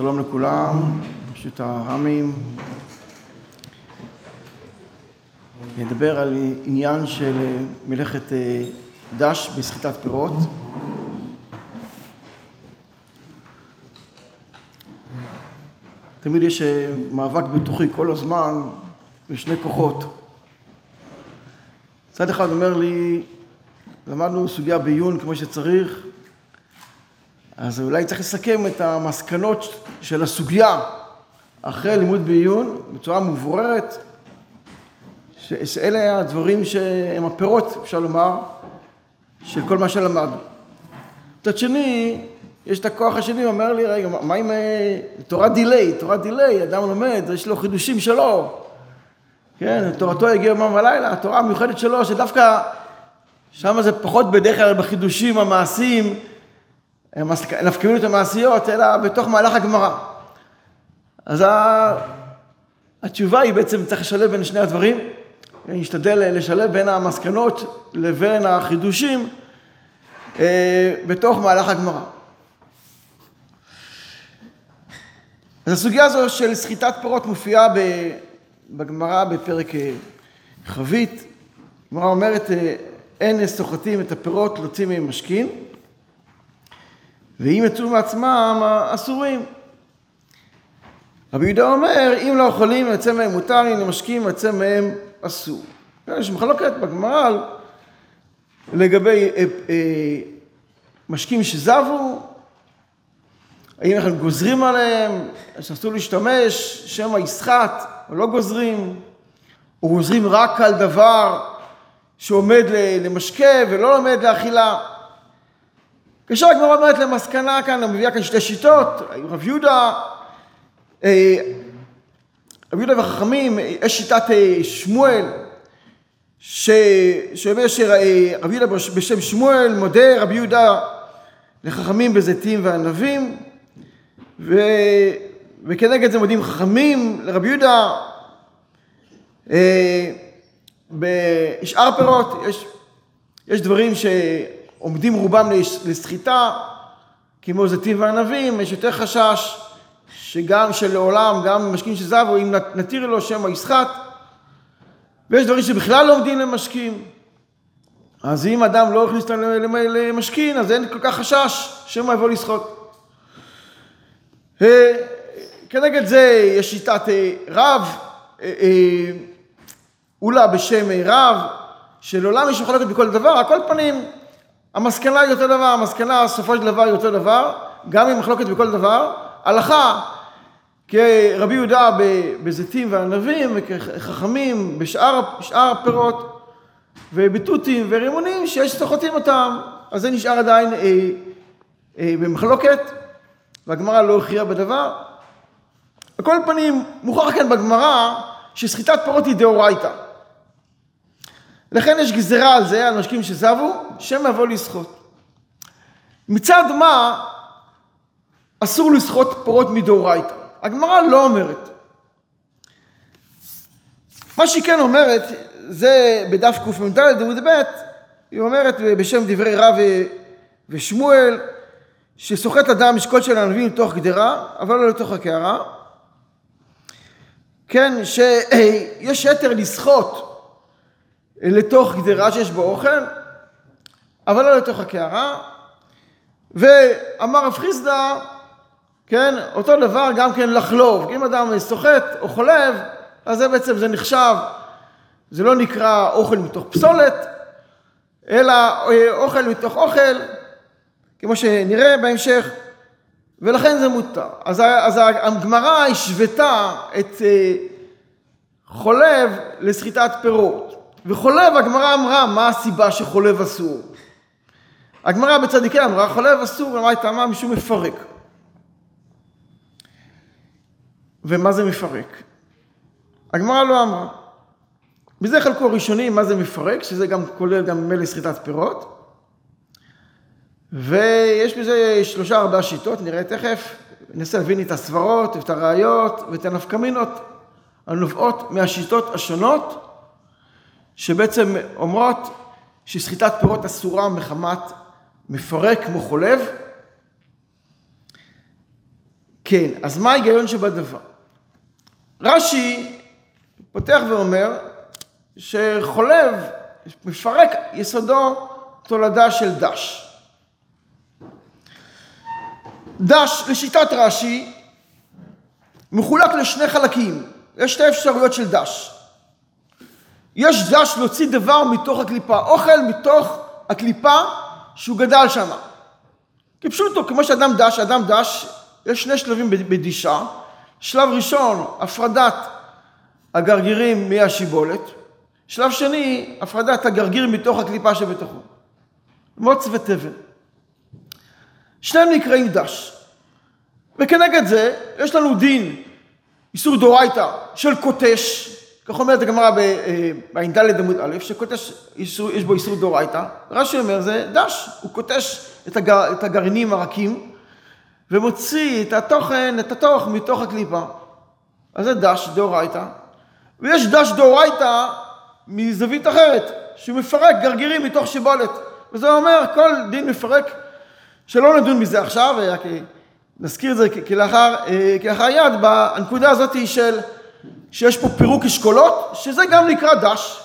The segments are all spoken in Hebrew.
שלום לכולם, פשוט הרמים. נדבר על עניין של מלאכת אה, דש בסחיטת פירות. תמיד יש אה, מאבק בתוכי כל הזמן בשני כוחות. צד אחד אומר לי, למדנו סוגיה בעיון כמו שצריך, אז אולי צריך לסכם את המסקנות של הסוגיה אחרי לימוד בעיון בצורה מבוררת, שאלה הדברים שהם הפירות, אפשר לומר, של כל מה שלמדנו. מצד שני, יש את הכוח השני, אומר לי, רגע, מה עם אה, תורה דיליי? תורה דיליי, אדם לומד, יש לו חידושים שלו. כן, תורתו הגיעה יומם ולילה, התורה המיוחדת שלו, שדווקא שם זה פחות בדרך כלל בחידושים המעשיים, נפקמינות המעשיות, אלא בתוך מהלך הגמרא. אז התשובה היא בעצם צריך לשלב בין שני הדברים. אני אשתדל לשלב בין המסקנות לבין החידושים אה, בתוך מהלך הגמרא. אז הסוגיה הזו של סחיטת פירות מופיעה בגמרא בפרק אה, חבית. הגמרא אומרת, אה, אין סוחטים את הפירות להוציא מהם משכין. ואם יצאו מעצמם, אסורים. רבי יהודה אומר, אם לא יכולים לצא מהם מותר, אם למשקים לצא מהם אסור. יש מחלוקת בגמרא לגבי אה, אה, משקים שזבו, האם אנחנו גוזרים עליהם, שאסור להשתמש, שמא יסחט, או לא גוזרים, או גוזרים רק על דבר שעומד למשקה ולא עומד לאכילה. כאשר הגמרא אומרת למסקנה כאן, מביאה כאן שתי שיטות, רב יהודה, אה, רב יהודה וחכמים, יש שיטת אה, שמואל, שאומר שרב יהודה בשם שמואל מודה רבי יהודה לחכמים בזיתים וענבים, ו... וכנגד זה מודים חכמים לרבי יהודה אה, בשאר פירות, יש, יש דברים ש... עומדים רובם לסחיטה, כמו זיתים וענבים, יש יותר חשש שגם שלעולם, גם משקים שזבו, אם נתיר לו שמא יסחט, ויש דברים שבכלל לא עומדים למשקים. אז אם אדם לא הכניס אותם למשכין, אז אין כל כך חשש שמא יבוא לסחוט. אה, כנגד זה יש שיטת אה, רב, אה, אולה בשם רב, שלעולם יש מחלוקת בכל דבר, על כל פנים המסקנה היא אותו דבר, המסקנה בסופו של דבר היא אותו דבר, גם אם מחלוקת בכל דבר. הלכה כרבי יהודה בזיתים וענבים וכחכמים בשאר, הפירות ובתותים ורימונים שיש סוחטים אותם, אז זה נשאר עדיין אה, אה, במחלוקת והגמרא לא הכריעה בדבר. על כל פנים, מוכרח כאן בגמרא שסחיטת פירות היא דאורייתא. לכן יש גזירה על זה, על משקיעים שזבו, שם יבוא לסחוט. מצד מה אסור לסחוט פירות מדאורייתא? הגמרא לא אומרת. מה שהיא כן אומרת, זה בדף קמ"ד עמוד ב', היא אומרת בשם דברי רב ושמואל, שסוחט אדם משקול של ענבים לתוך גדרה, אבל לא לתוך הקערה. כן, שיש יתר לסחוט לתוך גדרה שיש בו אוכל, אבל לא לתוך הקערה. ואמר רב חיסדא, כן, אותו דבר גם כן לחלוב. אם אדם סוחט או חולב, אז זה בעצם, זה נחשב, זה לא נקרא אוכל מתוך פסולת, אלא אה, אוכל מתוך אוכל, כמו שנראה בהמשך, ולכן זה מותר. אז, אז הגמרא השוותה את אה, חולב לסחיטת פירות. וחולב, הגמרא אמרה, מה הסיבה שחולב אסור? הגמרא בצדיקי אמרה, חולב אסור, אמרה טעמה משום מפרק. ומה זה מפרק? הגמרא לא אמרה. בזה חלקו הראשוני מה זה מפרק, שזה גם כולל גם מלא סחיטת פירות. ויש בזה שלושה ארבעה שיטות, נראה תכף. ננסה להבין את הסברות, את הראיות ואת הנפקמינות הנובעות מהשיטות השונות שבעצם אומרות שסחיטת פירות אסורה מחמת מפרק כמו חולב, כן, אז מה ההיגיון שבדבר? רש"י פותח ואומר שחולב מפרק יסודו תולדה של דש. דש, לשיטת רש"י, מחולק לשני חלקים. יש שתי אפשרויות של דש. יש דש להוציא דבר מתוך הקליפה, אוכל מתוך הקליפה שהוא גדל שם. כפשוטו, כמו שאדם דש, אדם דש, יש שני שלבים בדישה. שלב ראשון, הפרדת הגרגירים מהשיבולת. שלב שני, הפרדת הגרגיר מתוך הקליפה שבתוכו. מוץ ותבן. שניהם נקראים דש. וכנגד זה, יש לנו דין, איסור דורייתא של קוטש, כך אומרת הגמרא אה, בע"ד עמוד א', שקוטש, יש בו איסור דורייתא. רש"י אומר, זה דש, הוא קוטש את, הגר, את הגרעינים הרכים, ומוציא את התוכן, את התוך מתוך הקליפה. אז זה דש דאורייתא. ויש דש דאורייתא מזווית אחרת, שהוא מפרק גרגירים מתוך שיבולת. וזה אומר, כל דין מפרק, שלא נדון בזה עכשיו, רק נזכיר את זה כלאחר, אה, כלאחר יד, בנקודה הזאת של, שיש פה פירוק אשכולות, שזה גם נקרא דש.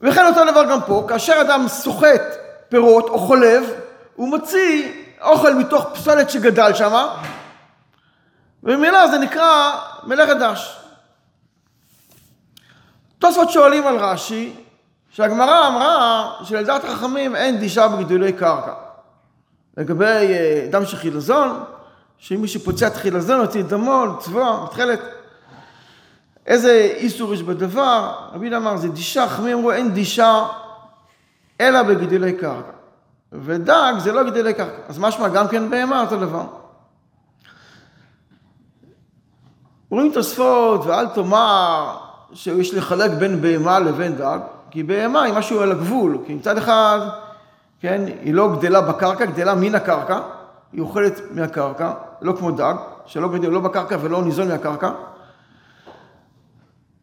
וכן אותו דבר גם פה, כאשר אדם סוחט פירות או חולב, הוא מוציא אוכל מתוך פסולת שגדל שם, ובמילה זה נקרא מלאכת דש. תוספות שואלים על רש"י, שהגמרא אמרה שלדעת חכמים אין דישה בגידולי קרקע. לגבי אה, דם של חילזון, שאם מי שפוצע את חילזון, הוציא דמו, צבוע, מתחלת. איזה איסור יש בדבר? רבי אמר, זה דישה, חכמים אמרו, אין דישה אלא בגידולי קרקע. ודג זה לא גידולי קרקע. אז משמע גם כן בהמה אותו דבר. אומרים תוספות, ואל תאמר שיש לחלק בין בהמה לבין דג, כי בהמה היא משהו על הגבול, כי מצד אחד, כן, היא לא גדלה בקרקע, גדלה מן הקרקע, היא אוכלת מהקרקע, לא כמו דג, שלא גדל לא בקרקע ולא ניזון מהקרקע,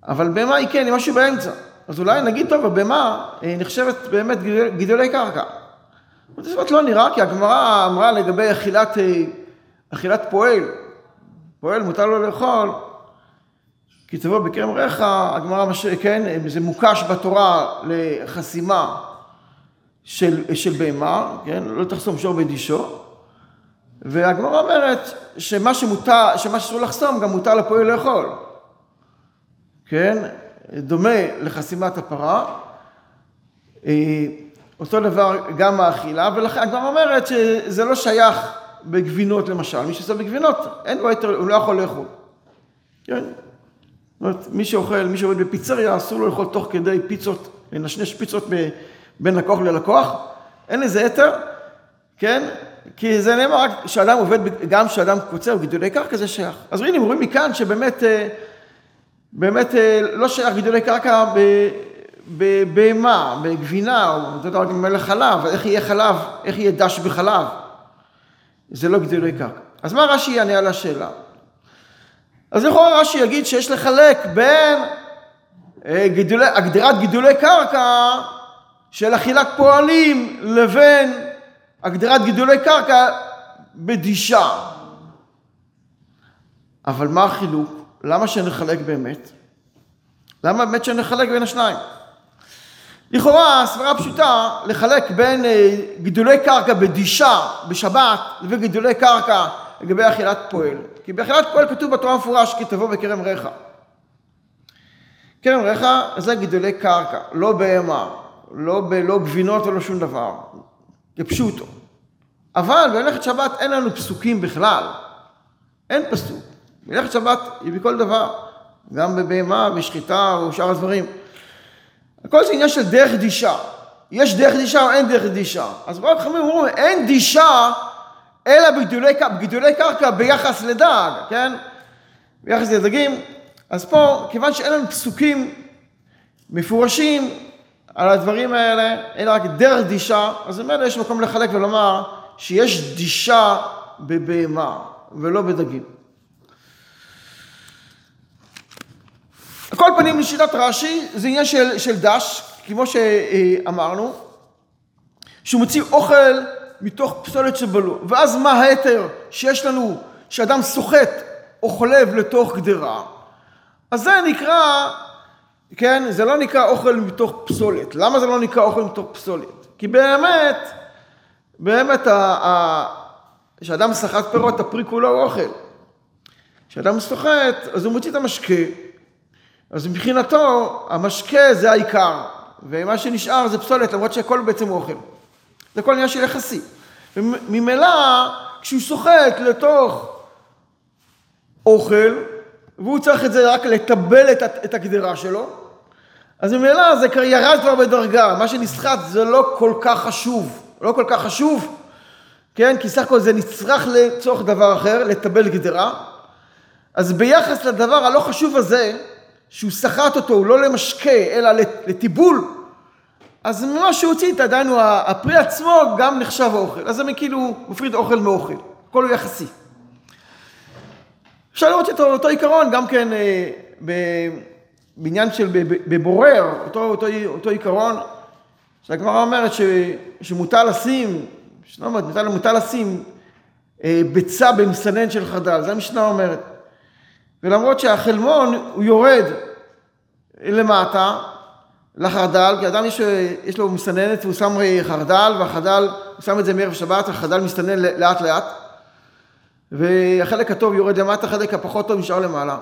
אבל בהמה היא כן, היא משהו באמצע. אז אולי נגיד, טוב, הבהמה נחשבת באמת גידולי קרקע. זאת לא נראה, כי הגמרא אמרה לגבי אכילת, אה, אכילת פועל, פועל מותר לו לאכול, כי תבוא בקרם ריך, הגמרא, מש... כן, זה מוקש בתורה לחסימה של, של בהמה, כן, לא תחסום שור בדישו, והגמרא אומרת שמה שמותר, שמה שאסור לחסום גם מותר לפועל לאכול, כן, דומה לחסימת הפרה. אה, אותו דבר גם האכילה, ולכן הגמרא אומרת שזה לא שייך בגבינות למשל, מי שעושה בגבינות, אין לו היתר, הוא לא יכול לאכול. כן? זאת אומרת, מי שאוכל, מי שעובד בפיצריה, אסור לו לאכול תוך כדי פיצות, לנשנש פיצות בין לקוח ללקוח, אין לזה היתר, כן? כי זה נאמר רק שאדם עובד, גם כשאדם קוצר גידולי קרקע זה שייך. אז הנה, רואים מכאן שבאמת, אה, באמת אה, לא שייך גידולי קרקע. בבהמה, בגבינה, או אותו דבר גם חלב, איך יהיה חלב, איך יהיה דש בחלב? זה לא גידולי קרקע. אז מה רש"י יענה על השאלה? אז לכאורה רש"י יגיד שיש לחלק בין אה, גידולי, הגדרת גידולי קרקע של אכילת פועלים לבין הגדרת גידולי קרקע בדישה. אבל מה החילוק? למה שנחלק באמת? למה באמת שנחלק בין השניים? לכאורה הסברה פשוטה לחלק בין אה, גידולי קרקע בדישה בשבת לבין גידולי קרקע לגבי אכילת פועל. כי באכילת פועל כתוב בתורה מפורש כי תבוא בכרם ריחה. כרם ריחה זה גידולי קרקע, לא בהמה, לא, ב, לא גבינות ולא שום דבר, כפשוטו. אבל במלאכת שבת אין לנו פסוקים בכלל, אין פסוק. מלאכת שבת היא בכל דבר, גם בבהמה, בשחיטה ושאר הדברים. הכל זה עניין של דרך דישה. יש דרך דישה או אין דרך דישה. אז ברק חכמים אומרים, אין דישה אלא בגידולי, בגידולי קרקע ביחס לדג, כן? ביחס לדגים. אז פה, כיוון שאין לנו פסוקים מפורשים על הדברים האלה, אלא רק דרך דישה, אז באמת יש מקום לחלק ולומר שיש דישה בבהמה ולא בדגים. על כל פנים, לשיטת רש"י, זה עניין של, של דש, כמו שאמרנו, שהוא מוציא אוכל מתוך פסולת שבלו. ואז מה ההתר שיש לנו, שאדם סוחט או חולב לתוך גדרה, אז זה נקרא, כן, זה לא נקרא אוכל מתוך פסולת. למה זה לא נקרא אוכל מתוך פסולת? כי באמת, באמת, כשאדם סחט פירות, הפרי כולו הוא אוכל. כשאדם סוחט, אז הוא מוציא את המשקה, אז מבחינתו, המשקה זה העיקר, ומה שנשאר זה פסולת, למרות שהכל בעצם הוא אוכל. זה כל עניין של יחסי. ממילא, כשהוא סוחט לתוך אוכל, והוא צריך את זה רק לטבל את, את הגדרה שלו, אז ממילא זה ירד כבר בדרגה, מה שנסחט זה לא כל כך חשוב, לא כל כך חשוב, כן? כי סך הכל זה נצרך לצורך דבר אחר, לטבל גדרה. אז ביחס לדבר הלא חשוב הזה, שהוא סחט אותו, הוא לא למשקה, אלא לטיבול, אז ממה שהוא הוציא, עדיין הוא, הפרי עצמו גם נחשב אוכל. אז זה כאילו מפריד אוכל מאוכל, הכל הוא יחסי. אפשר לראות את אותו עיקרון גם כן אה, בעניין של בבורר, אותו, אותו, אותו עיקרון, שהגמרא אומרת ש, שמותר לשים, אומרת, מותר, מותר לשים אה, ביצה במסנן של חרדל, זה המשנה אומרת. ולמרות שהחלמון הוא יורד למטה לחרדל, כי אדם יש, יש לו מסננת והוא שם חרדל, והחרדל, הוא שם את זה מערב שבת, החרדל מסתנן לאט לאט. והחלק הטוב יורד למטה, החלק הפחות טוב נשאר למעלה.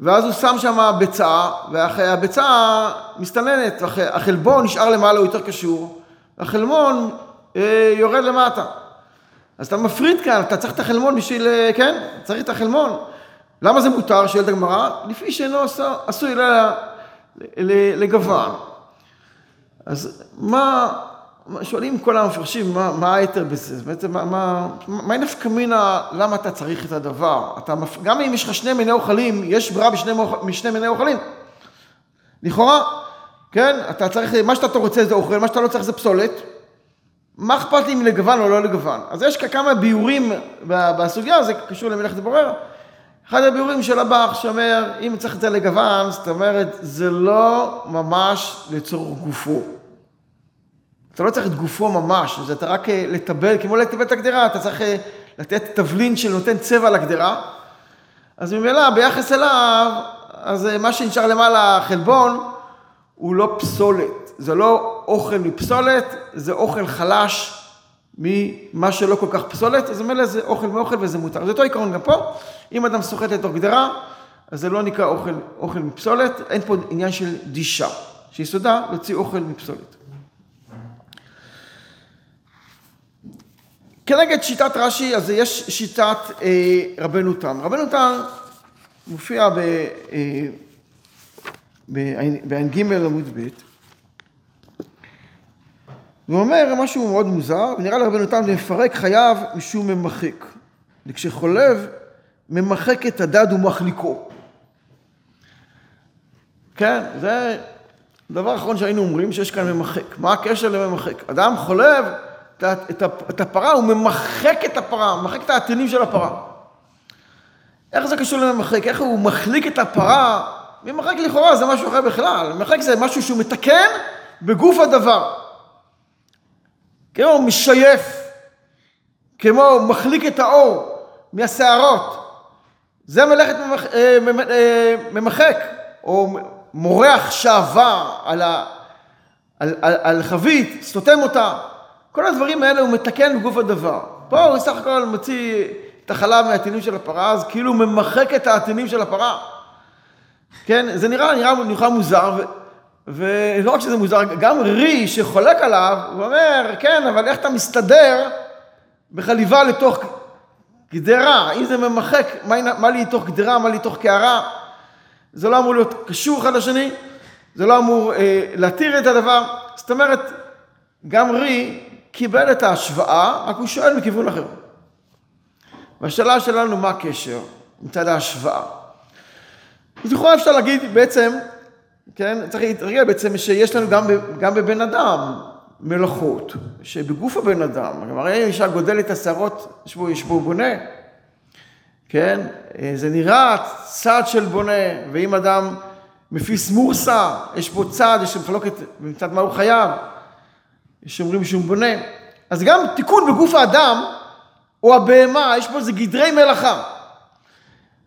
ואז הוא שם שם ביצה, והביצה מסתננת, החלבון נשאר למעלה, הוא יותר קשור, החלמון אה, יורד למטה. אז אתה מפריד כאן, אתה צריך את החלמון בשביל, אה, כן? צריך את החלמון. למה זה מותר? שואלת הגמרא, לפי שאינו עשוי לגוון. אז מה, שואלים כל המפרשים, מה, מה היתר בזה? בעצם, מה, מה, מה נפקא מינה, למה אתה צריך את הדבר? אתה, גם אם יש לך שני מיני אוכלים, יש ברירה בשני, משני מיני אוכלים. לכאורה, כן, אתה צריך, מה שאתה רוצה זה אוכל, מה שאתה לא צריך זה פסולת. מה אכפת לי אם לגוון או לא לגוון? אז יש כמה ביורים בסוגיה, זה קשור למלאכת בורר. אחד הביאורים של הבח שאומר, אם צריך את זה לגוון, זאת אומרת, זה לא ממש לצורך גופו. אתה לא צריך את גופו ממש, זה אתה רק אה, לטבל, כמו לטבל את הגדרה, אתה צריך אה, לתת תבלין שנותן צבע לגדרה. אז ממילא, ביחס אליו, אז אה, מה שנשאר למעלה, חלבון, הוא לא פסולת. זה לא אוכל מפסולת, זה אוכל חלש ממה שלא כל כך פסולת, אז ממילא זה אוכל מאוכל וזה מותר. זה אותו עיקרון גם פה. אם אדם סוחט לתוך גדרה, אז זה לא נקרא אוכל, אוכל מפסולת, אין פה עניין של דישה, שיסודה להוציא אוכל מפסולת. כנגד שיטת רש"י, אז יש שיטת אה, רבנו תם. רבנו תם מופיע בע"ג אה, עמוד ב', והוא אומר משהו מאוד מוזר, ונראה לרבנו תם לפרק חייו משום ממחק. וכשחולב ממחק את הדד ומחליקו. כן, זה דבר אחרון שהיינו אומרים, שיש כאן ממחק. מה הקשר לממחק? אדם חולב את הפרה, הוא ממחק את הפרה, ממחק את העטינים של הפרה. איך זה קשור לממחק? איך הוא מחליק את הפרה? ממחק לכאורה זה משהו אחר בכלל. ממחק זה משהו שהוא מתקן בגוף הדבר. כמו משייף, כמו מחליק את האור מהשערות. זה מלאכת ממח, אה, אה, ממחק, או מורח שעווה על, ה, על, על, על חבית, סותם אותה. כל הדברים האלה הוא מתקן בגוף הדבר. פה הוא סך הכל מוציא את החלב מהעטינים של הפרה, אז כאילו הוא ממחק את העטינים של הפרה. כן, זה נראה, נראה, נראה מוזר, ו, ולא רק שזה מוזר, גם רי שחולק עליו, הוא אומר, כן, אבל איך אתה מסתדר בחליבה לתוך גדרה, אם זה ממחק, מה, מה לי תוך גדרה, מה לי תוך קערה, זה לא אמור להיות קשור אחד לשני, זה לא אמור אה, להתיר את הדבר. זאת אומרת, גם רי קיבל את ההשוואה, רק הוא שואל מכיוון אחר. והשאלה שלנו, מה הקשר מצד ההשוואה? אז לכאורה אפשר להגיד בעצם, כן, צריך להתרגל בעצם שיש לנו גם, גם בבן אדם מלאכות, שבגוף הבן אדם, כלומר, אם אישה גודלת את השערות, יש בו, יש בו בונה, כן? זה נראה צד של בונה, ואם אדם מפיס מורסה, יש בו צד, יש מחלוקת מצד מה הוא חייב, יש אומרים שהוא בונה. אז גם תיקון בגוף האדם, או הבהמה, יש פה איזה גדרי מלאכה.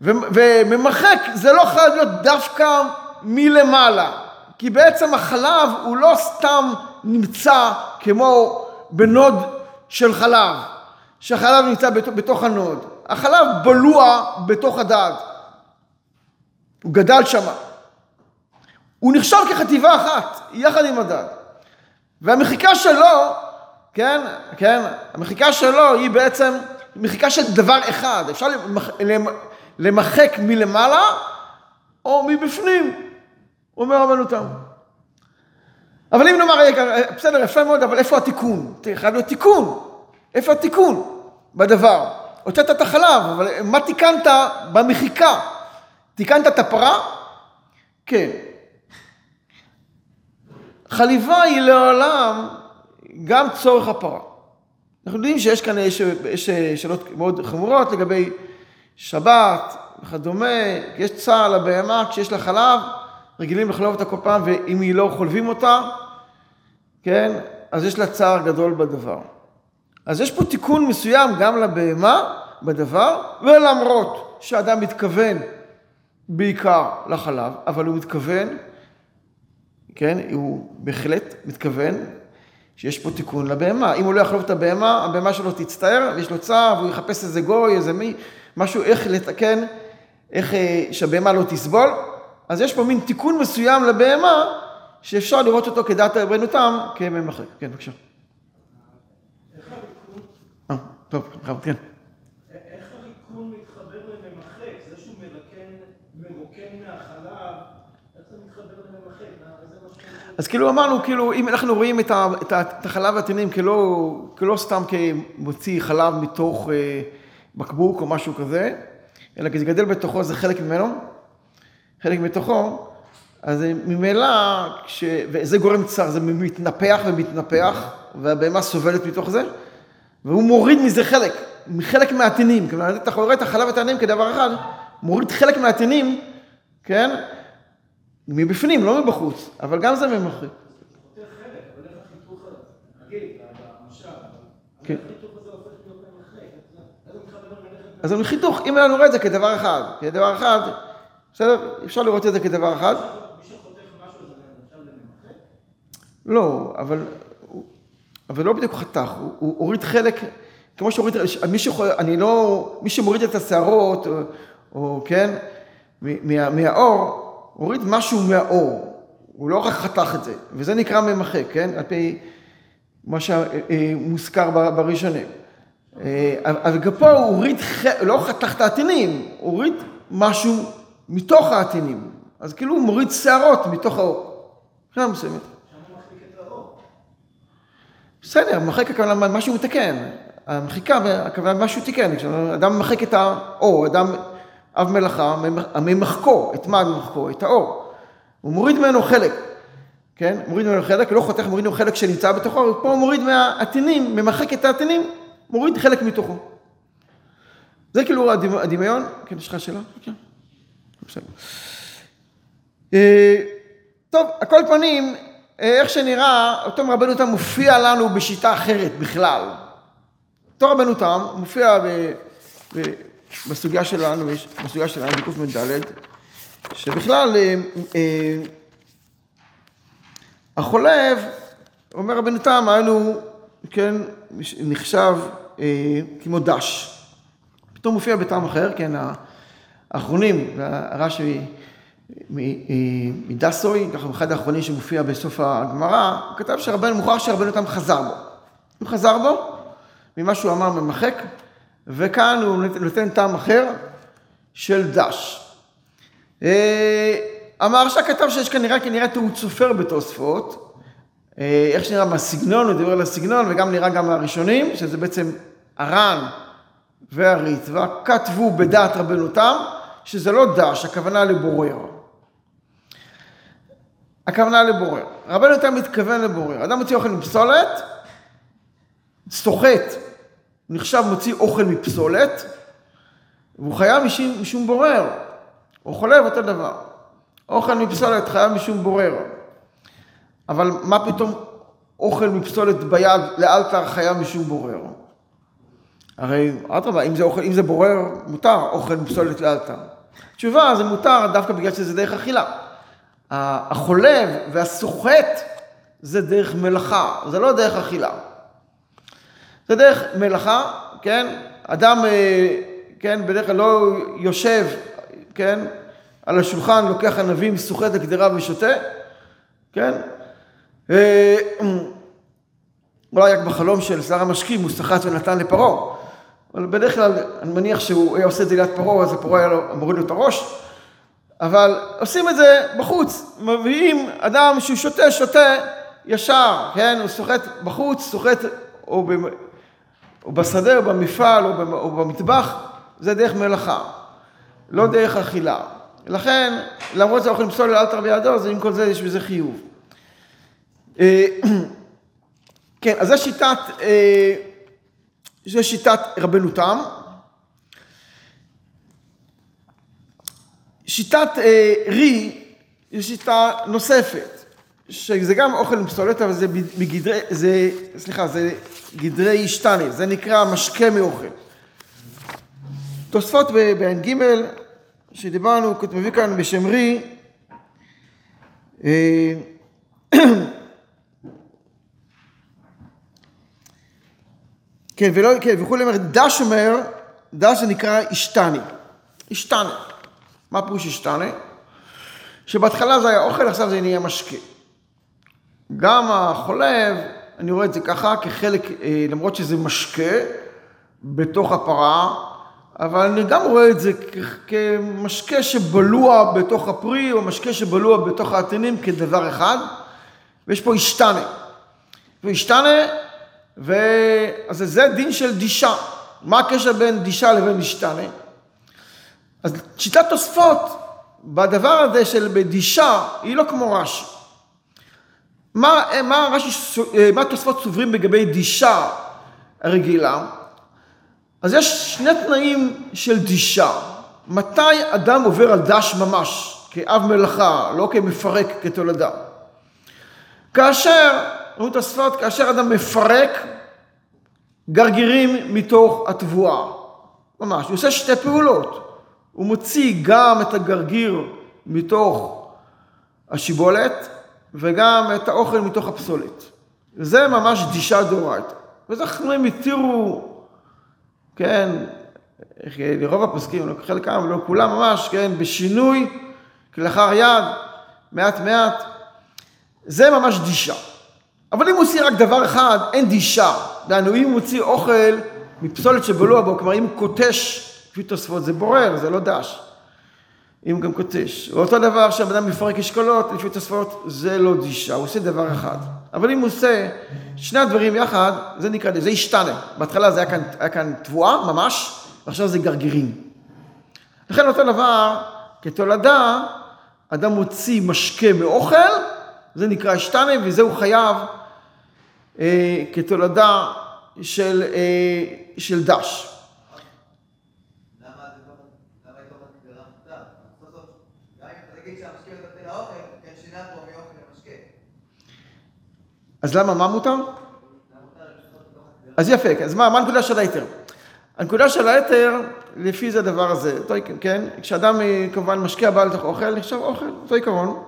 וממחק זה לא חייב להיות דווקא מלמעלה, כי בעצם החלב הוא לא סתם נמצא כמו בנוד של חלב, שהחלב נמצא בתוך הנוד. החלב בלוע בתוך הדג. הוא גדל שם. הוא נחשב כחטיבה אחת, יחד עם הדג. והמחיקה שלו, כן, כן, המחיקה שלו היא בעצם מחיקה של דבר אחד. אפשר למחק מלמעלה או מבפנים, אומר רבנו תם. אבל אם נאמר, בסדר, יפה מאוד, אבל איפה התיקון? חייב להיות תיקון. איפה התיקון בדבר? הוצאת את החלב, אבל מה תיקנת במחיקה? תיקנת את הפרה? כן. חליבה היא לעולם גם צורך הפרה. אנחנו יודעים שיש כאן, יש, יש שאלות מאוד חמורות לגבי שבת וכדומה, יש צער לבהמה כשיש לה חלב, רגילים לחלוב אותה כל פעם, ואם היא לא חולבים אותה, כן, אז יש לה צער גדול בדבר. אז יש פה תיקון מסוים גם לבהמה בדבר, ולמרות שאדם מתכוון בעיקר לחלב, אבל הוא מתכוון, כן, הוא בהחלט מתכוון שיש פה תיקון לבהמה. אם הוא לא יחלוב את הבהמה, הבהמה שלו תצטער, ויש לו צער, והוא יחפש איזה גוי, איזה מי, משהו, איך לתקן, איך אה, שהבהמה לא תסבול. אז יש פה מין תיקון מסוים לבהמה, שאפשר לראות אותו כדעת רבנו תם כממחק. כן, בבקשה. אה, טוב, כן. איך הריקון מתחבר לממחק? זה שהוא מרוקן מהחלב, איך זה מתחבר לממחק? אז כאילו אמרנו, כאילו, אם אנחנו רואים את החלב והתנינים כלא סתם כמוציא חלב מתוך אה, בקבוק או משהו כזה, אלא כי זה גדל בתוכו, זה חלק ממנו, חלק מתוכו, אז ממילא, כש... וזה גורם צער, זה מתנפח ומתנפח, והבהמה סובלת מתוך זה, והוא מוריד מזה חלק, מחלק מהתנים, כלומר, אתה רואה את החלב והתנים כדבר אחד, מוריד חלק מהתנים, כן? מבפנים, לא מבחוץ, אבל גם זה ממחק. כן. אז החיתוך, אם אני רואה את זה כדבר אחד, כדבר אחד, בסדר? אפשר לראות את זה כדבר אחד. לא, אבל, אבל לא בדיוק חתך, הוא, הוא הוריד חלק, כמו שהוריד, מי שיכול, אני לא, מי שמוריד את השערות, או, או כן, מה, מהאור, הוריד משהו מהאור, הוא לא רק חתך את זה, וזה נקרא ממחק, כן? על פי מה שמוזכר בראשונים. אה, אבל גם פה הוא הוריד, לא חתך את העטינים, הוא הוריד משהו מתוך העטינים. אז כאילו הוא מוריד שערות מתוך האור. מבחינה מסוימת. בסדר, מחק הכוונה משהו מתקן. המחיקה, הכוונה משהו תיקן. כשאדם מחק את האור, אדם אב מלאכה, ממחקו, את מה ממחקו? את האור. הוא מוריד ממנו חלק, כן? מוריד ממנו חלק, לא חותך, מוריד ממנו חלק שנמצא בתוכו, ופה הוא מוריד מהעטינים, ממחק את העטינים, מוריד חלק מתוכו. זה כאילו הדמיון. כן, יש לך שאלה? כן. אה, טוב, על כל פנים, אה, איך שנראה, אותו רבנו תם מופיע לנו בשיטה אחרת בכלל. אותו רבנו תם מופיע ב, ב, בסוגיה שלנו, בסוגיה שלנו, בקמ"ד, שבכלל אה, אה, החולב, אומר רבנו תם, היינו, כן, נחשב אה, כמו דש. פתאום מופיע בטעם אחר, כן, האחרונים, הרש"י מדסוי, ככה אחד האחרונים שמופיע בסוף הגמרא, הוא כתב שרבנו מוכרח שרבנו תם חזר בו. הוא חזר בו ממה שהוא אמר ממחק, וכאן הוא נותן טעם אחר של דש. אה, המהרש"א כתב שיש כנראה כנראה טעות סופר בתוספות, אה, איך שנראה מהסגנון, הוא דיבר על הסגנון, וגם נראה גם מהראשונים, שזה בעצם הר"ן והריטב"א, כתבו בדעת רבנו תם, שזה לא דש, הכוונה לבורר. הכוונה לבורר. רבנו תם מתכוון לבורר. אדם מוציא אוכל מפסולת, סוחט, נחשב מוציא אוכל מפסולת, והוא חייב משום, משום בורר. הוא חולב אותו דבר. אוכל מפסולת חייב משום בורר. אבל מה פתאום אוכל מפסולת ביד לאלתר חייב משום בורר? הרי אדרבה, אם אם זה בורר, מותר אוכל פסולת לאלתר. תשובה, זה מותר דווקא בגלל שזה דרך אכילה. החולב והסוחט זה דרך מלאכה, זה לא דרך אכילה. זה דרך מלאכה, כן? אדם, אה, כן, בדרך כלל לא יושב, כן, על השולחן, לוקח ענבים, סוחט לקדרה ושותה, כן? אה, אולי רק בחלום של שר המשקים הוא סחט ונתן לפרעה. אבל בדרך כלל, אני מניח שהוא היה עושה את זה ליד פרעה, אז הפרעה היה לו, מוריד לו את הראש. אבל עושים את זה בחוץ. מביאים אדם שהוא שותה, שותה ישר, כן? הוא סוחט בחוץ, סוחט או. או בשדה או במפעל או, במ... או במטבח, זה דרך מלאכה, לא דרך אכילה. לכן, למרות זה אוכלים פסול לאלתר בידו, אז עם כל זה יש בזה חיוב. אה, כן, אז זו שיטת, אה, זו שיטת רבנו תם. שיטת אה, רי היא שיטה נוספת, שזה גם אוכל עם פסולת, אבל זה בגדרי, זה, סליחה, זה גדרי שטני, זה נקרא משקה מאוכל. תוספות בע"ג, שדיברנו, מביא כאן בשם רי, אה, כן, ולא, כן, וכולי אומר, דש אומר, דש זה נקרא אשתני. אשתני. מה פירוש אשתני? שבהתחלה זה היה אוכל, עכשיו זה נהיה משקה. גם החולב, אני רואה את זה ככה, כחלק, אה, למרות שזה משקה בתוך הפרה, אבל אני גם רואה את זה כמשקה שבלוע בתוך הפרי, או משקה שבלוע בתוך העטינים כדבר אחד, ויש פה אשתנה. ואשתנה ו... אז זה דין של דישה. מה הקשר בין דישה לבין משתנה? אז שיטת תוספות בדבר הזה של בדישה היא לא כמו רש"י. מה, מה, רש"י, מה תוספות סוברים לגבי דישה הרגילה? אז יש שני תנאים של דישה. מתי אדם עובר על דש ממש, כאב מלאכה, לא כמפרק, כתולדה? כאשר אומרים תוספות, כאשר אדם מפרק גרגירים מתוך התבואה. ממש, הוא עושה שתי פעולות. הוא מוציא גם את הגרגיר מתוך השיבולת וגם את האוכל מתוך הפסולת. זה ממש דישה דאורייתא. וזה חכמים התירו, כן, לרוב הפוסקים, לא חלקם ולא כולם ממש, כן, בשינוי, כלאחר יד, מעט מעט. זה ממש דישה. אבל אם הוא עושה רק דבר אחד, אין דישה. דהיינו, אם הוא מוציא אוכל מפסולת שבלוע בו, כלומר, אם הוא קוטש, לפי תוספות, זה בורר, זה לא דש. אם גם קוטש. ואותו דבר שהבן אדם מפרק אשכולות, לפי תוספות, זה לא דישה, הוא עושה דבר אחד. אבל אם הוא עושה שני הדברים יחד, זה נקרא, זה השתנה. בהתחלה זה היה כאן, היה כאן תבואה, ממש, ועכשיו זה גרגירים. לכן אותו דבר, כתולדה, אדם מוציא משקה מאוכל, זה נקרא השתנה, וזה הוא חייב אה, כתולדה של, אה, של דש. אז למה, מה מותר? אז יפה, אז מה, מה הנקודה של היתר? הנקודה של היתר, לפי זה הדבר הזה, אותו, כן? כשאדם אה, כמובן משקיע בעל לתוך אוכל, נחשב אוכל, אותו עיקרון.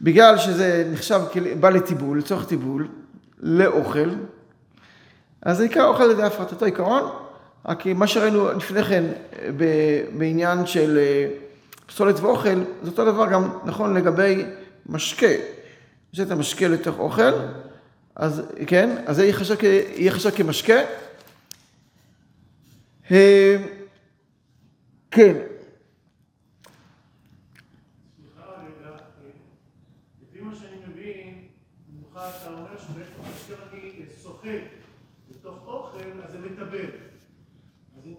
בגלל שזה נחשב, בא לטיבול, לצורך טיבול, לאוכל, אז זה נקרא אוכל לידי הפרטתו עיקרון, רק מה שראינו לפני כן בעניין של אה, פסולת ואוכל, זה אותו דבר גם נכון לגבי משקה. יש את המשקה לתוך אוכל, אז כן, אז זה יהיה חשב כמשקה. אה, כן.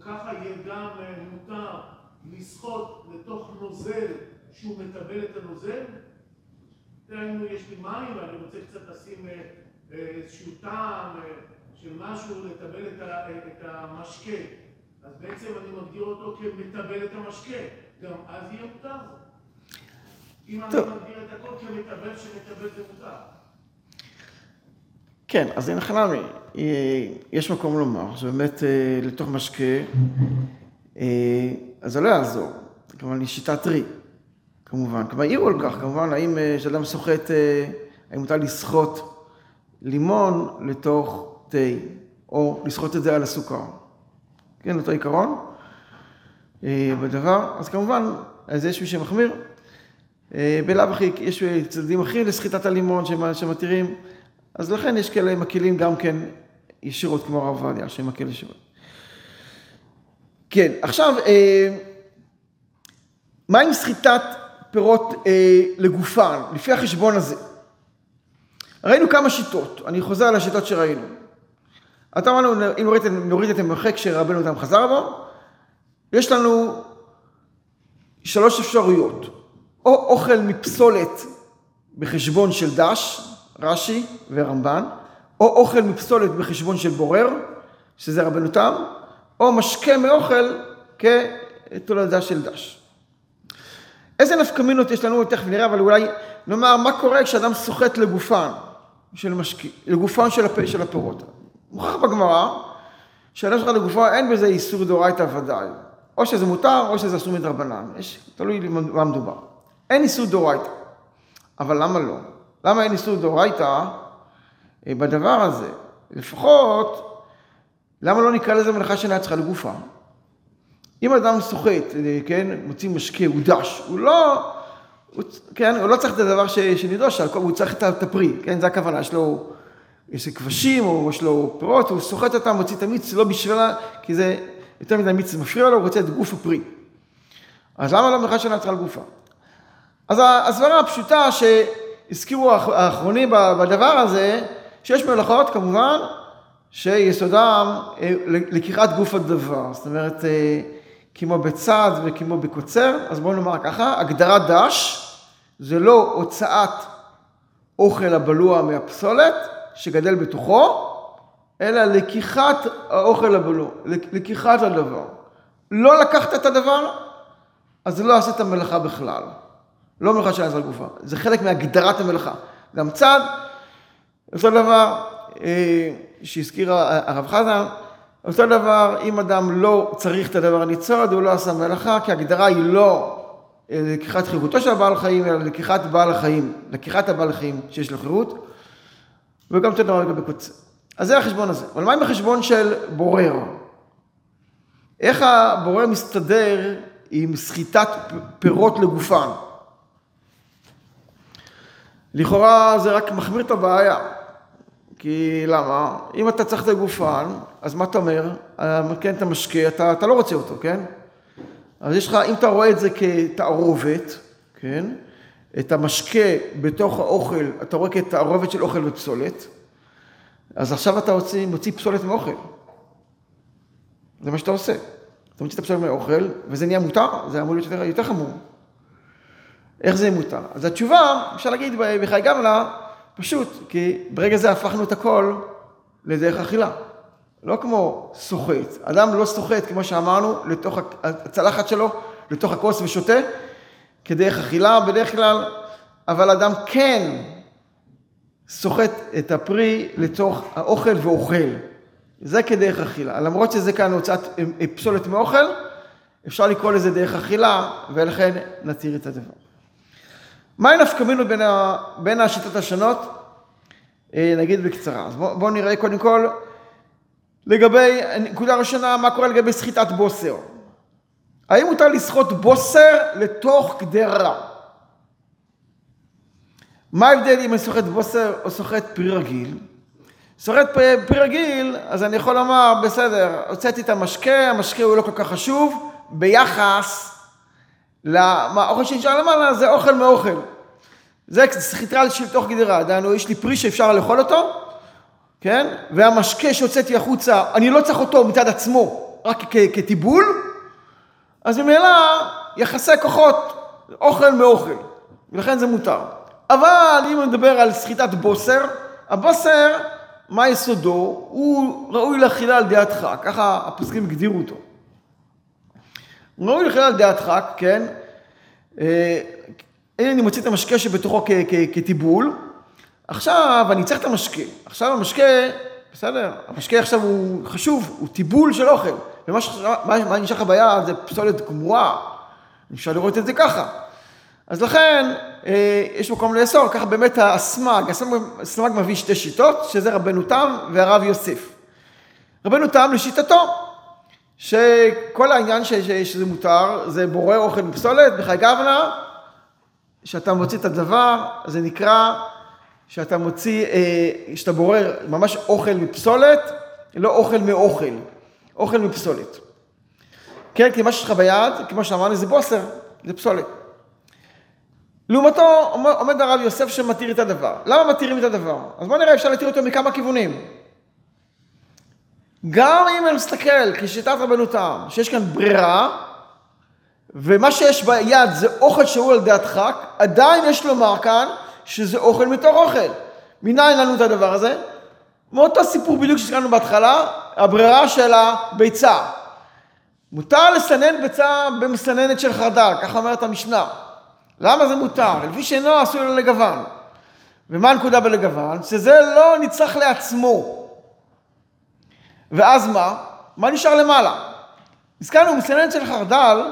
ככה יהיה גם מותר לסחוט לתוך נוזל שהוא מטבל את הנוזל. דהיינו, יש לי מים ואני רוצה קצת לשים איזשהו טעם של משהו לטבל את המשקה. אז בעצם אני מגדיר אותו כמטבל את המשקה. גם אז יהיה מותר. אם אני מגדיר את הכל כמטבל שמטבל זה מותר. כן, אז אין חלמי, יש מקום לומר שבאמת אה, לתוך משקה, אה, אז זה לא יעזור, כמובן היא שיטת רי, כמובן. כלומר, העירו על כך, כמובן, האם כשאדם סוחט, האם מותר לסחוט לימון לתוך תה, או לסחוט את זה על הסוכר. כן, אותו עיקרון בדבר, אז כמובן, אז יש מי שמחמיר. בלאו הכי יש צדדים אחרים לסחיטת הלימון שמתירים. אז לכן יש כאלה מקלים גם כן ישירות, כמו הרב עובדיה, שמקל ישירות. כן, עכשיו, אה, מה עם סחיטת פירות אה, לגופן, לפי החשבון הזה? ראינו כמה שיטות, אני חוזר על השיטות שראינו. אתה אמרנו, אם נוריד, נוריד את המרחק שרבנו אותם חזר בו, יש לנו שלוש אפשרויות. או אוכל מפסולת בחשבון של דש, רש"י ורמב"ן, או אוכל מפסולת בחשבון של בורר, שזה רבנו תם, או משקה מאוכל כתולדה של דש. איזה נפקמינות יש לנו, תכף נראה, אבל אולי נאמר מה קורה כשאדם סוחט לגופן של משקה, לגופן של, הפ... של הפירות. מוכרח בגמרא, שאדם שלך לגופו אין בזה איסור דאורייתא ודאי. או שזה מותר או שזה אסור מדרבנן, יש, תלוי במה מדובר. אין איסור דאורייתא. אבל למה לא? למה אין איסור דאורייתא אה, בדבר הזה? לפחות, למה לא נקרא לזה מלאכה שאינה צריכה לגופה? אם אדם סוחט, אה, כן, מוציא משקה, הוא דש, הוא לא, הוא, כן, הוא לא צריך את הדבר ש, שנדרוש, הוא צריך את הפרי, כן, זה הכוונה, יש לו, יש כבשים, או יש לו פירות, הוא סוחט אותם, מוציא את המיץ, לא בשבילה, כי זה יותר מדי מיץ מפריע לו, הוא רוצה את גוף הפרי. אז למה לא מלאכה שאינה צריכה לגופה? אז הסברה הפשוטה ש... הזכירו האחרונים בדבר הזה, שיש מלאכות כמובן, שיסודם אה, לקיחת גוף הדבר. זאת אומרת, אה, כמו בצד וכמו בקוצר, אז בואו נאמר ככה, הגדרת דש זה לא הוצאת אוכל הבלוע מהפסולת שגדל בתוכו, אלא לקיחת האוכל הבלוע, לקיחת הדבר. לא לקחת את הדבר, אז לא עשית מלאכה בכלל. לא מלאכה של עזרה גופה, זה חלק מהגדרת המלאכה. גם צד, אותו דבר אה, שהזכיר הרב חזן, אותו דבר, אם אדם לא צריך את הדבר הניצוד, הוא לא עשה מלאכה, כי ההגדרה היא לא אה, לקיחת חירותו של הבעל חיים, אלא לקיחת בעל החיים, לקיחת הבעל החיים שיש לו חירות, וגם אותו דבר לגבי קוצר. אז זה החשבון הזה. אבל מה עם החשבון של בורר? איך הבורר מסתדר עם סחיטת פירות לגופן? לכאורה זה רק מחמיר את הבעיה. כי למה? אם אתה צריך את הגופן, אז מה אתה אומר? כן, אתה משקה, אתה, אתה לא רוצה אותו, כן? אז יש לך, אם אתה רואה את זה כתערובת, כן? את המשקה בתוך האוכל, אתה רואה כתערובת של אוכל ופסולת, אז עכשיו אתה מוציא, מוציא פסולת מאוכל. זה מה שאתה עושה. אתה מוציא את הפסולת מאוכל, וזה נהיה מותר, זה אמור להיות יותר, יותר חמור. איך זה מותר? אז התשובה, אפשר להגיד בחיי גמלה, פשוט, כי ברגע זה הפכנו את הכל לדרך אכילה. לא כמו סוחט. אדם לא סוחט, כמו שאמרנו, לתוך הצלחת שלו, לתוך הכוס ושותה, כדרך אכילה בדרך כלל, אבל אדם כן סוחט את הפרי לתוך האוכל ואוכל. זה כדרך אכילה. למרות שזה כאן הוצאת פסולת מאוכל, אפשר לקרוא לזה דרך אכילה, ולכן נתיר את הדבר. מהי נפקא מינו בין, בין השיטות השונות? אה, נגיד בקצרה. אז בואו בוא נראה קודם כל לגבי, נקודה ראשונה, מה קורה לגבי סחיטת בוסר. האם מותר לסחוט בוסר לתוך קדרה? מה ההבדל אם אני סוחט בוסר או סוחט פרי רגיל? סוחט פרי רגיל, אז אני יכול לומר, בסדר, הוצאתי את המשקה, המשקה הוא לא כל כך חשוב, ביחס האוכל שנשאר למעלה זה אוכל מאוכל. זה סחיטה של תוך גדרה, דהיינו, יש לי פרי שאפשר לאכול אותו, כן? והמשקה שהוצאתי החוצה, אני לא צריך אותו מצד עצמו, רק כטיבול, אז ממילא יחסי כוחות, אוכל מאוכל, ולכן זה מותר. אבל אם נדבר על סחיטת בוסר, הבוסר, מה יסודו? הוא ראוי לאכילה על דעתך, ככה הפוסקים הגדירו אותו. ראוי לאכילה על דעתך, כן? הנה אה, אני מוציא את המשקה שבתוכו כטיבול, עכשיו אני צריך את המשקה. עכשיו המשקה, בסדר, המשקה עכשיו הוא חשוב, הוא טיבול של אוכל. ומה מה, נשאר לך ביד זה פסולת גמורה. אפשר לראות את זה ככה. אז לכן, אה, יש מקום לאסור, ככה באמת הסמ"ג, הסמ"ג הסמ"ג מביא שתי שיטות, שזה רבנו תם והרב יוסף. רבנו תם לשיטתו, שכל העניין ש, ש, שזה מותר, זה בורר אוכל מפסולת, בחי גבנה, שאתה מוציא את הדבר, זה נקרא שאתה מוציא, אה, שאתה בורר ממש אוכל מפסולת, לא אוכל מאוכל, אוכל מפסולת. כן, כי מה שיש לך ביד, כמו שאמרנו, זה בוסר, זה פסולת. לעומתו עומד- הרב יוסף שמתיר את הדבר. למה מתירים את הדבר? אז בואו נראה, אפשר להתיר אותו מכמה כיוונים. גם אם אני מסתכל כשיטת רבנו תם, שיש כאן ברירה, ומה שיש ביד זה אוכל שהוא על דעת חק, עדיין יש לומר כאן שזה אוכל מתוך אוכל. מניין לנו את הדבר הזה? מאותו סיפור בדיוק שהזכרנו בהתחלה, הברירה של הביצה. מותר לסנן ביצה במסננת של חרדל, ככה אומרת המשנה. למה זה מותר? לפי שאינו עשוי לו לגוון. ומה הנקודה בלגוון? שזה לא נצרך לעצמו. ואז מה? מה נשאר למעלה? הזכרנו מסננת של חרדל,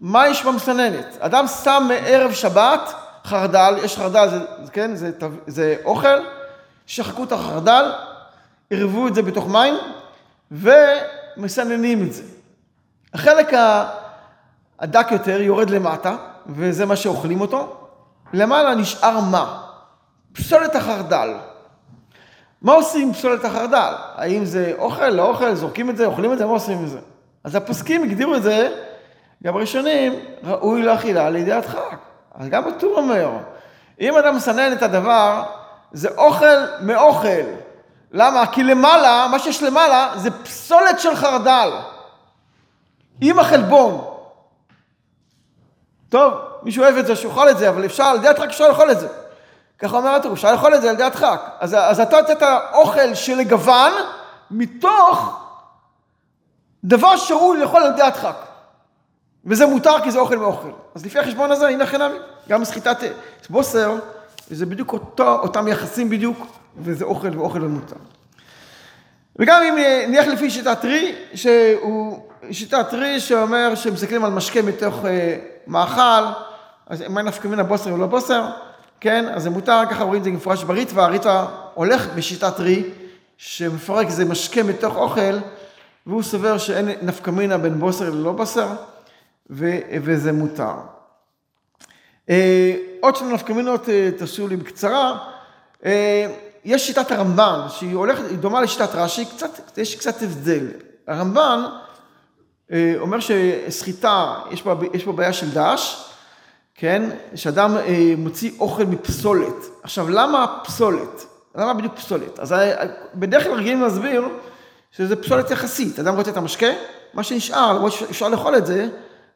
מה יש במסננת? אדם שם מערב שבת חרדל, יש חרדל, זה, כן, זה, זה אוכל, שחקו את החרדל, ערבו את זה בתוך מים, ומסננים את זה. החלק הדק יותר יורד למטה, וזה מה שאוכלים אותו. למעלה נשאר מה? פסולת החרדל. מה עושים עם פסולת החרדל? האם זה אוכל, לא אוכל, זורקים את זה, אוכלים את זה, מה עושים עם זה? אז הפוסקים הגדירו את זה, גם ראשונים, ראוי לאכילה לידי הדחק. אז גם הטור אומר, אם אדם מסנן את הדבר, זה אוכל מאוכל. למה? כי למעלה, מה שיש למעלה, זה פסולת של חרדל. עם החלבון. טוב, מישהו אוהב את זה, שיאכל את זה, אבל אפשר, על ידי אפשר לאכול את זה. ככה אומר הטור, אפשר לאכול את זה על ידי הדחק. אז, אז אתה הוצאת אוכל של לגוון, מתוך דבר שראוי לאכול על ידי הדחק. וזה מותר כי זה אוכל מאוכל. אז לפי החשבון הזה, הנה חינמי. גם סחיטת בוסר, זה בדיוק אותו, אותם יחסים בדיוק, וזה אוכל ואוכל ומותר. וגם אם נלך לפי שיטת רי, שהוא שיטת רי שאומר שמסתכלים על משקה מתוך אה, מאכל, אז מה נפקא מן הבוסר ולא בוסר, כן? אז זה מותר, ככה רואים את זה מפורש בריטווה, הריטווה הולך בשיטת רי, שמפרק זה משקה מתוך אוכל, והוא סובר שאין נפקא מינה בין בוסר ללא בוסר, ו- וזה מותר. אה, עוד שני נפקא מינות, אה, תרשו לי בקצרה. אה, יש שיטת הרמב"ן, שהיא הולכת, היא דומה לשיטת רש"י, יש קצת הבדל. הרמב"ן אה, אומר שסחיטה, יש בה בעיה של דש, כן? שאדם אה, מוציא אוכל מפסולת. עכשיו, למה פסולת? למה בדיוק פסולת? אז אה, בדרך כלל רגילים להסביר שזה פסולת יחסית. אדם רוצה את המשקה, מה שנשאר, למרות שאפשר לאכול את זה,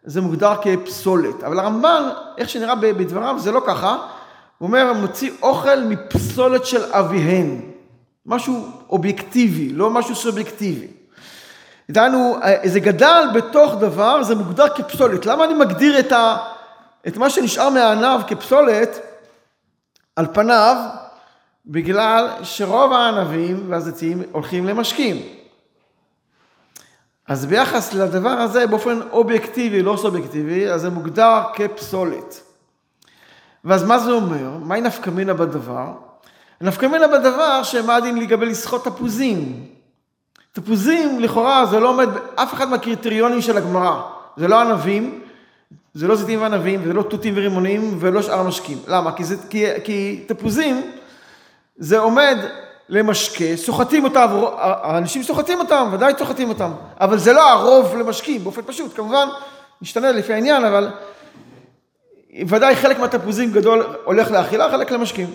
זה מוגדר כפסולת. אבל הרמב"ן, איך שנראה בדבריו, זה לא ככה. הוא אומר, מוציא אוכל מפסולת של אביהן. משהו אובייקטיבי, לא משהו סובייקטיבי. דהיינו, זה גדל בתוך דבר, זה מוגדר כפסולת. למה אני מגדיר את, ה, את מה שנשאר מהענב כפסולת על פניו? בגלל שרוב הענבים והזיתים הולכים למשקים. אז ביחס לדבר הזה, באופן אובייקטיבי, לא סובייקטיבי, אז זה מוגדר כפסולת. ואז מה זה אומר? מהי נפקא מינה בדבר? נפקא מינה בדבר שמה הדין לגבי לסחוט תפוזים. תפוזים, לכאורה, זה לא עומד באף אחד מהקריטריונים של הגמרא. זה לא ענבים, זה לא זיתים וענבים, זה לא תותים ורימונים, ולא שאר משקים. למה? כי, זה, כי, כי תפוזים, זה עומד למשקה, סוחטים אותם, האנשים סוחטים אותם, ודאי סוחטים אותם, אבל זה לא הרוב למשקים, באופן פשוט, כמובן, משתנה לפי העניין, אבל ודאי חלק מהתפוזים גדול הולך לאכילה, חלק למשקים.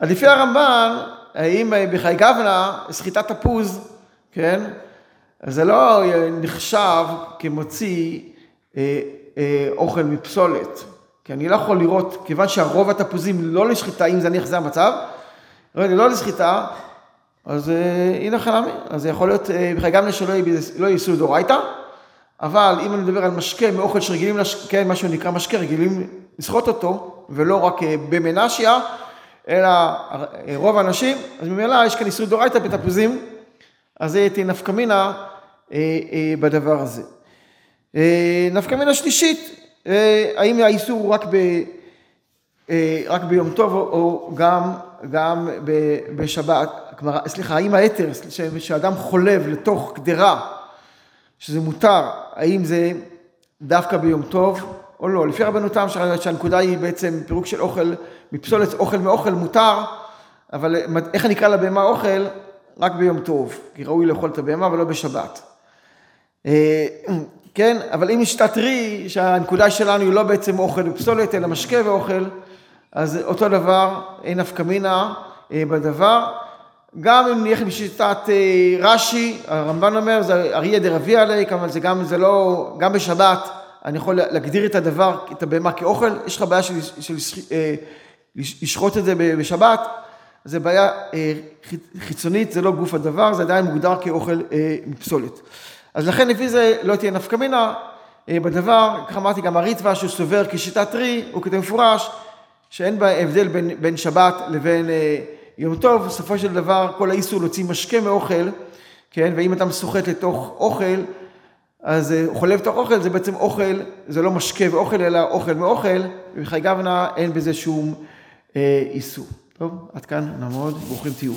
אז לפי הרמב"ן, האם בחי גבנה, סחיטת תפוז, כן, זה לא נחשב כמוציא אוכל מפסולת, כי אני לא יכול לראות, כיוון שהרוב התפוזים לא לשחיטה, אם זה נניח זה המצב, לא לשחיטה, אז אה, הנה חלמי, אז זה יכול להיות אה, בחי גבנה שלא לא ייסעו דורייתא, אבל אם אני מדבר על משקה מאוכל שרגילים, לש... כן, מה שנקרא משקה, רגילים לסחוט אותו, ולא רק במנשיה, אלא רוב האנשים, אז ממילא יש כאן איסור דורייתא בתפוזים, אז זה תהיה נפקא מינה אה, אה, בדבר הזה. אה, נפקא מינה שלישית, האם האיסור הוא רק, ב, רק ביום טוב או גם, גם בשבת, כלומר, סליחה, האם היתר, שאדם חולב לתוך קדרה, שזה מותר, האם זה דווקא ביום טוב או לא? לפי רבנו תם שהנקודה היא בעצם פירוק של אוכל, מפסולת אוכל מאוכל מותר, אבל איך אני אקרא לבהמה אוכל? רק ביום טוב, כי ראוי לאכול את הבהמה ולא בשבת. אה, כן, אבל אם יש תתרי, שהנקודה שלנו היא לא בעצם אוכל ופסולת, אלא משקה ואוכל, אז אותו דבר, אין נפקא מינה אה, בדבר. גם אם נלך בשיטת אה, רש"י, הרמב"ן אומר, זה אריה דרבי עליק, אבל זה גם, זה לא, גם בשבת, אני יכול להגדיר את הדבר, את הבהמה כאוכל, יש לך בעיה של, של, של לשחוט את זה בשבת, זה בעיה אה, חיצונית, זה לא גוף הדבר, זה עדיין מוגדר כאוכל אה, מפסולת. אז לכן לפי זה לא תהיה נפקא מינה אה, בדבר, כך אמרתי גם הריטב"א שהוא סובר כשיטת רי, הוא כתב מפורש, שאין בה הבדל בין, בין שבת לבין יום טוב, בסופו של דבר כל האיסור להוציא משקה מאוכל, כן, ואם אתה משוחט לתוך אוכל, אז חולב לתוך אוכל זה בעצם אוכל, זה לא משקה ואוכל, אלא אוכל מאוכל, ובחי גבנה אין בזה שום אה, איסור. טוב, עד כאן נעמוד, ברוכים תהיו.